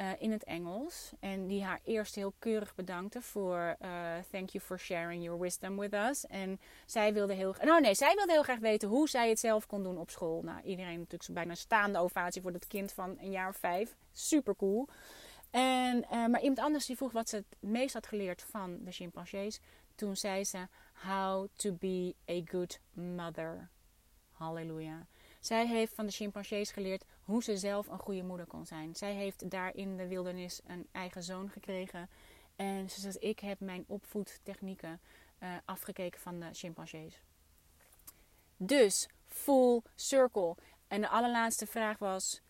Uh, in het Engels. En die haar eerst heel keurig bedankte voor uh, thank you for sharing your wisdom with us. En zij wilde heel nou nee, zij wilde heel graag weten hoe zij het zelf kon doen op school. Nou, iedereen natuurlijk zo bijna staande ovatie voor dat kind van een jaar of vijf. Super cool. En, uh, maar iemand anders die vroeg wat ze het meest had geleerd van de chimpansees. Toen zei ze how to be a good mother. Halleluja. Zij heeft van de chimpansees geleerd hoe ze zelf een goede moeder kon zijn. Zij heeft daar in de wildernis een eigen zoon gekregen. En ze zegt, ik heb mijn opvoedtechnieken uh, afgekeken van de chimpansees. Dus, full circle. En de allerlaatste vraag was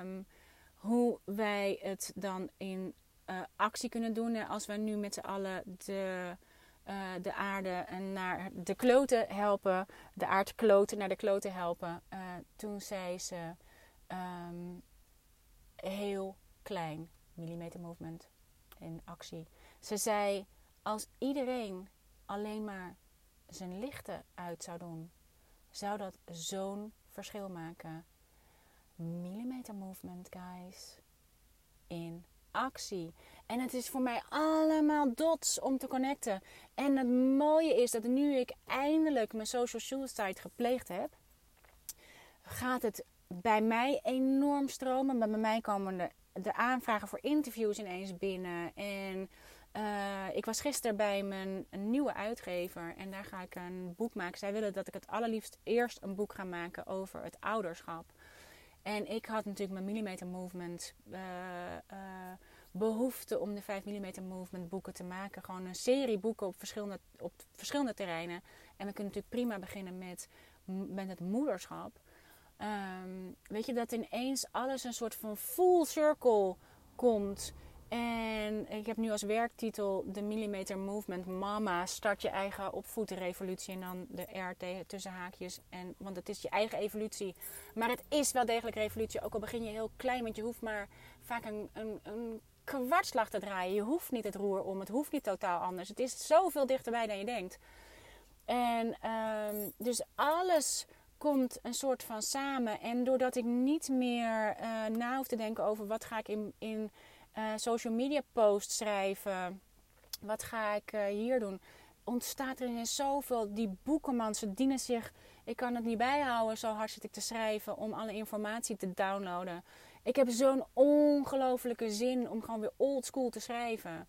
um, hoe wij het dan in uh, actie kunnen doen. Als we nu met z'n allen de eh, de aarde naar de kloten helpen, de aardkloten naar de kloten helpen. Uh, toen zei ze ehm, heel klein, millimeter movement in actie. Ze zei: als iedereen alleen maar zijn lichten uit zou doen, zou dat zo'n verschil maken. Millimeter movement, guys. In actie. En het is voor mij allemaal dots om te connecten. En het mooie is dat nu ik eindelijk mijn social suicide gepleegd heb, gaat het bij mij enorm stromen. Bij mij komen de, de aanvragen voor interviews ineens binnen. En uh, ik was gisteren bij mijn nieuwe uitgever en daar ga ik een boek maken. Zij willen dat ik het allerliefst eerst een boek ga maken over het ouderschap. En ik had natuurlijk mijn millimeter movement uh, uh, behoefte om de 5 mm movement boeken te maken. Gewoon een serie boeken op verschillende, op verschillende terreinen. En we kunnen natuurlijk prima beginnen met, met het moederschap. Um, weet je, dat ineens alles een soort van full circle komt. En ik heb nu als werktitel de Millimeter Movement Mama. Start je eigen opvoedrevolutie. En dan de R tussen haakjes. En, want het is je eigen evolutie. Maar het is wel degelijk revolutie. Ook al begin je heel klein. Want je hoeft maar vaak een, een, een kwartslag te draaien. Je hoeft niet het roer om. Het hoeft niet totaal anders. Het is zoveel dichterbij dan je denkt. En um, dus alles komt een soort van samen. En doordat ik niet meer uh, na hoef te denken over wat ga ik in, in uh, social media posts schrijven. Wat ga ik uh, hier doen? Ontstaat er in zoveel. Die boekenman, ze dienen zich. Ik kan het niet bijhouden, zo hard zit ik te schrijven om alle informatie te downloaden. Ik heb zo'n ongelofelijke zin om gewoon weer old school te schrijven.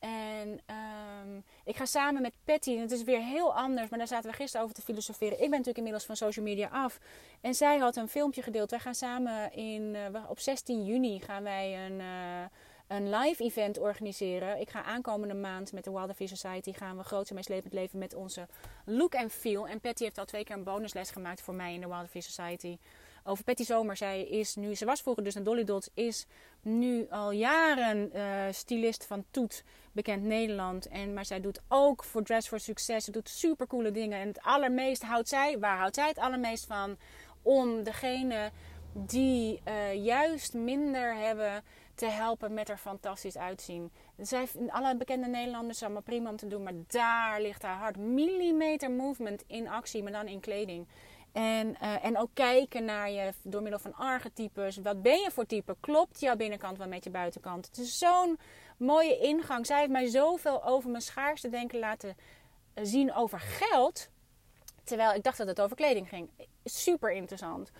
En um, ik ga samen met Patty, en het is weer heel anders, maar daar zaten we gisteren over te filosoferen. Ik ben natuurlijk inmiddels van social media af. En zij had een filmpje gedeeld. Wij gaan samen in, uh, op 16 juni gaan wij een, uh, een live event organiseren. Ik ga aankomende maand met de Wilder Society gaan we groot en meeslepend leven met onze look en feel. En Patty heeft al twee keer een bonusles gemaakt voor mij in de Wilder Society over Patty Zomer. Zij is nu, ze was vroeger dus een Dolly Dots, is nu al jaren uh, stylist van Toet, bekend Nederland. En, maar zij doet ook voor Dress for Success. Ze doet super coole dingen. En het allermeest houdt zij, waar houdt zij het allermeest van? Om degene die uh, juist minder hebben te helpen met er fantastisch uitzien. Zij, alle bekende Nederlanders allemaal prima om te doen, maar daar ligt haar hart. Millimeter movement in actie, maar dan in kleding. En, uh, en ook kijken naar je door middel van archetypes. Wat ben je voor type? Klopt jouw binnenkant wel met je buitenkant? Het is zo'n mooie ingang. Zij heeft mij zoveel over mijn schaarste denken laten zien over geld. Terwijl ik dacht dat het over kleding ging. Super interessant.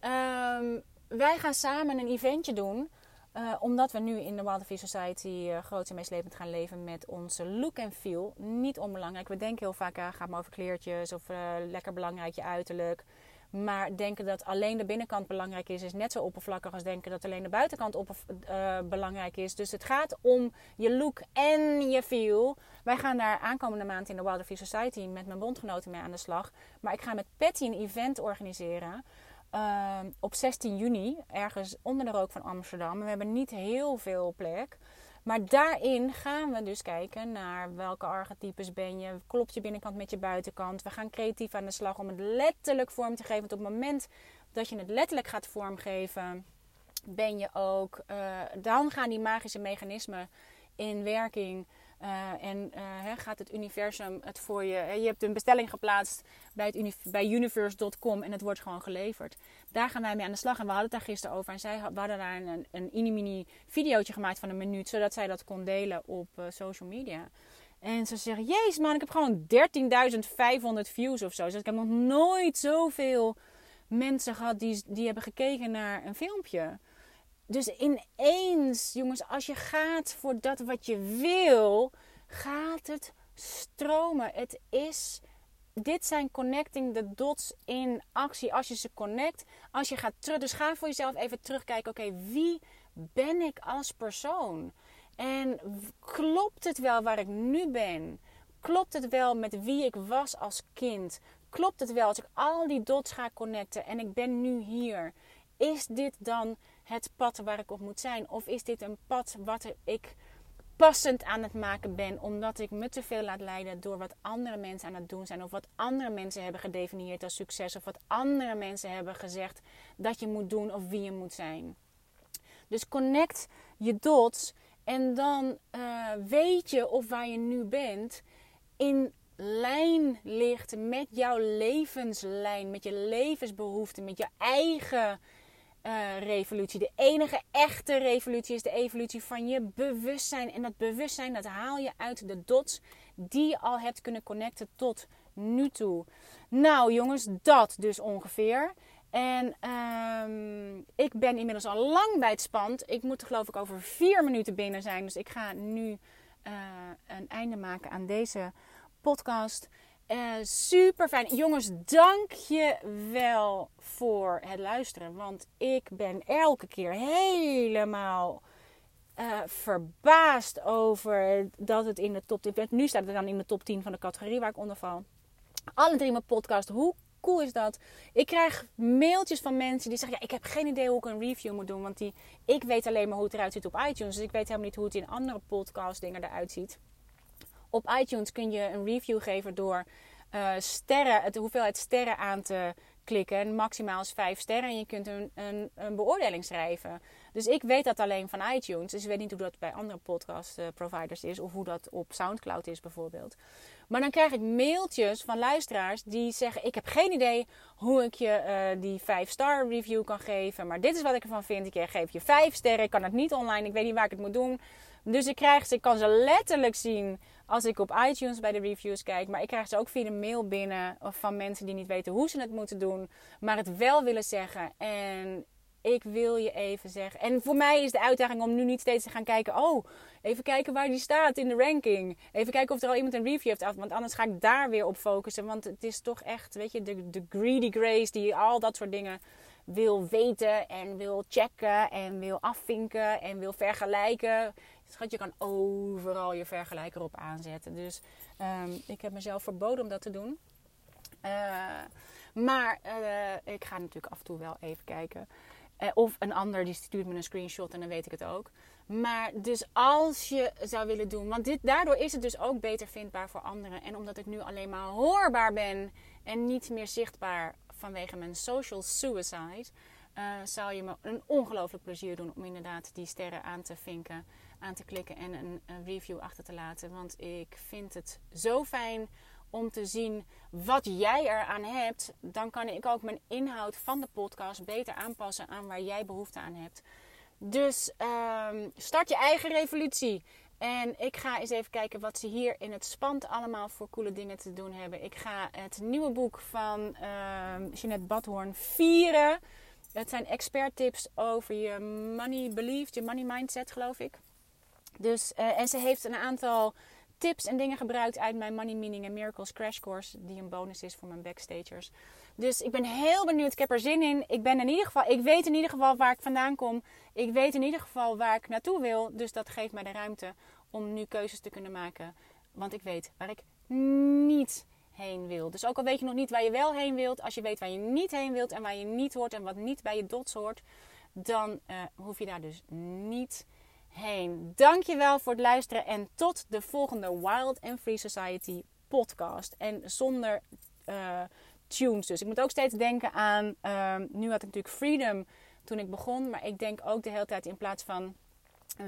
Um, wij gaan samen een eventje doen. Uh, omdat we nu in de Wild Society uh, groot en meeslepend gaan leven met onze look en feel. Niet onbelangrijk. We denken heel vaak, uh, gaat maar over kleertjes of lekker belangrijk je uiterlijk. Maar denken dat alleen de binnenkant belangrijk is, is net zo oppervlakkig als denken dat alleen de buitenkant belangrijk is. Dus het gaat om je look en je feel. Wij gaan daar aankomende maand in de Wild Society met mijn bondgenoten mee aan de slag. Maar ik ga met Patty een event organiseren. Uh, op 16 juni, ergens onder de rook van Amsterdam. We hebben niet heel veel plek. Maar daarin gaan we dus kijken naar welke archetypes ben je. Klopt je binnenkant met je buitenkant? We gaan creatief aan de slag om het letterlijk vorm te geven. Want op het moment dat je het letterlijk gaat vormgeven, ben je ook. Uh, dan gaan die magische mechanismen in werking. Uh, en uh, gaat het universum het voor je. Je hebt een bestelling geplaatst bij, het bij universe.com en het wordt gewoon geleverd. Daar gaan wij mee aan de slag. En we hadden het daar gisteren over. En zij we hadden daar een, een mini-mini videootje gemaakt van een minuut, zodat zij dat kon delen op uh, social media. En ze zeggen: Jezus man, ik heb gewoon 13.500 views of zo. Dus ik heb nog nooit zoveel mensen gehad die, die hebben gekeken naar een filmpje. Dus ineens, jongens, als je gaat voor dat wat je wil, gaat het stromen. Het is. Dit zijn connecting the dots in actie. Als je ze connect, als je gaat terug. Dus ga voor jezelf even terugkijken. Oké, wie ben ik als persoon? En klopt het wel waar ik nu ben? Klopt het wel met wie ik was als kind? Klopt het wel als ik al die dots ga connecten en ik ben nu hier? Is dit dan het pad waar ik op moet zijn? Of is dit een pad wat ik passend aan het maken ben, omdat ik me te veel laat leiden door wat andere mensen aan het doen zijn, of wat andere mensen hebben gedefinieerd als succes, of wat andere mensen hebben gezegd dat je moet doen of wie je moet zijn. Dus connect je dots en dan uh, weet je of waar je nu bent in lijn ligt met jouw levenslijn, met je levensbehoeften, met je eigen uh, revolutie. De enige echte revolutie is de evolutie van je bewustzijn. En dat bewustzijn dat haal je uit de dots die je al hebt kunnen connecten tot nu toe. Nou jongens, dat dus ongeveer. En um, ik ben inmiddels al lang bij het spand. Ik moet er geloof ik over vier minuten binnen zijn. Dus ik ga nu uh, een einde maken aan deze podcast. Uh, super fijn. Jongens, dank je wel voor het luisteren. Want ik ben elke keer helemaal uh, verbaasd over dat het in de top 10... Nu staat het dan in de top 10 van de categorie waar ik onder val. Alle drie mijn podcast. Hoe cool is dat? Ik krijg mailtjes van mensen die zeggen: ja, Ik heb geen idee hoe ik een review moet doen. Want die, ik weet alleen maar hoe het eruit ziet op iTunes. Dus ik weet helemaal niet hoe het in andere podcast dingen eruit ziet. Op iTunes kun je een review geven door uh, sterren, het hoeveelheid sterren aan te klikken. En maximaal is 5 sterren. En je kunt een, een, een, beoordeling schrijven. Dus ik weet dat alleen van iTunes. Dus ik weet niet hoe dat bij andere podcast uh, providers is. Of hoe dat op Soundcloud is bijvoorbeeld. Maar dan krijg ik mailtjes van luisteraars die zeggen: Ik heb geen idee hoe ik je uh, die 5-star review kan geven. Maar dit is wat ik ervan vind. Ik geef je 5 sterren. Ik kan het niet online. Ik weet niet waar ik het moet doen. Dus ik, krijg ze, ik kan ze letterlijk zien als ik op iTunes bij de reviews kijk. Maar ik krijg ze ook via de mail binnen van mensen die niet weten hoe ze het moeten doen. Maar het wel willen zeggen. En ik wil je even zeggen. En voor mij is de uitdaging om nu niet steeds te gaan kijken. Oh, even kijken waar die staat in de ranking. Even kijken of er al iemand een review heeft af. Want anders ga ik daar weer op focussen. Want het is toch echt, weet je, de, de greedy grace die al dat soort dingen wil weten en wil checken en wil afvinken en wil vergelijken. Schat, je kan overal je vergelijker op aanzetten. Dus um, ik heb mezelf verboden om dat te doen. Uh, maar uh, ik ga natuurlijk af en toe wel even kijken. Uh, of een ander die stuurt me een screenshot en dan weet ik het ook. Maar dus als je zou willen doen, want dit, daardoor is het dus ook beter vindbaar voor anderen. En omdat ik nu alleen maar hoorbaar ben en niet meer zichtbaar vanwege mijn social suicide, zou je me een ongelooflijk plezier doen om inderdaad die sterren aan te vinken, aan te klikken en een, een review achter te laten. Want ik vind het zo fijn om te zien wat jij eraan hebt. Dan kan ik ook mijn inhoud van de podcast beter aanpassen aan waar jij behoefte aan hebt. Dus um, start je eigen revolutie. En ik ga eens even kijken wat ze hier in het spand allemaal voor coole dingen te doen hebben. Ik ga het nieuwe boek van uh, Jeanette Badhoorn vieren. Het zijn expert tips over je money belief, je money mindset geloof ik. Dus, uh, en ze heeft een aantal tips en dingen gebruikt uit mijn Money Meaning and Miracles Crash Course. Die een bonus is voor mijn backstagers. Dus ik ben heel benieuwd. Ik heb er zin in. Ik ben in ieder geval, ik weet in ieder geval waar ik vandaan kom. Ik weet in ieder geval waar ik naartoe wil. Dus dat geeft mij de ruimte om nu keuzes te kunnen maken. Want ik weet waar ik niet heen wil. Dus ook al weet je nog niet waar je wel heen wilt, als je weet waar je niet heen wilt en waar je niet hoort en wat niet bij je dots hoort, dan uh, hoef je daar dus niet heen. Dankjewel voor het luisteren en tot de volgende Wild and Free Society podcast. En zonder uh, tunes dus. Ik moet ook steeds denken aan, uh, nu had ik natuurlijk Freedom toen ik begon, maar ik denk ook de hele tijd in plaats van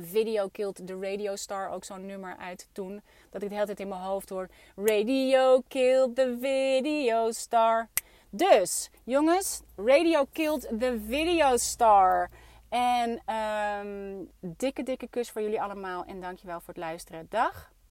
video killed the radio star ook zo'n nummer uit toen. Dat ik de hele tijd in mijn hoofd hoor. Radio killed the video star. Dus, jongens, radio killed the video star. En um, dikke, dikke kus voor jullie allemaal. En dankjewel voor het luisteren. Dag.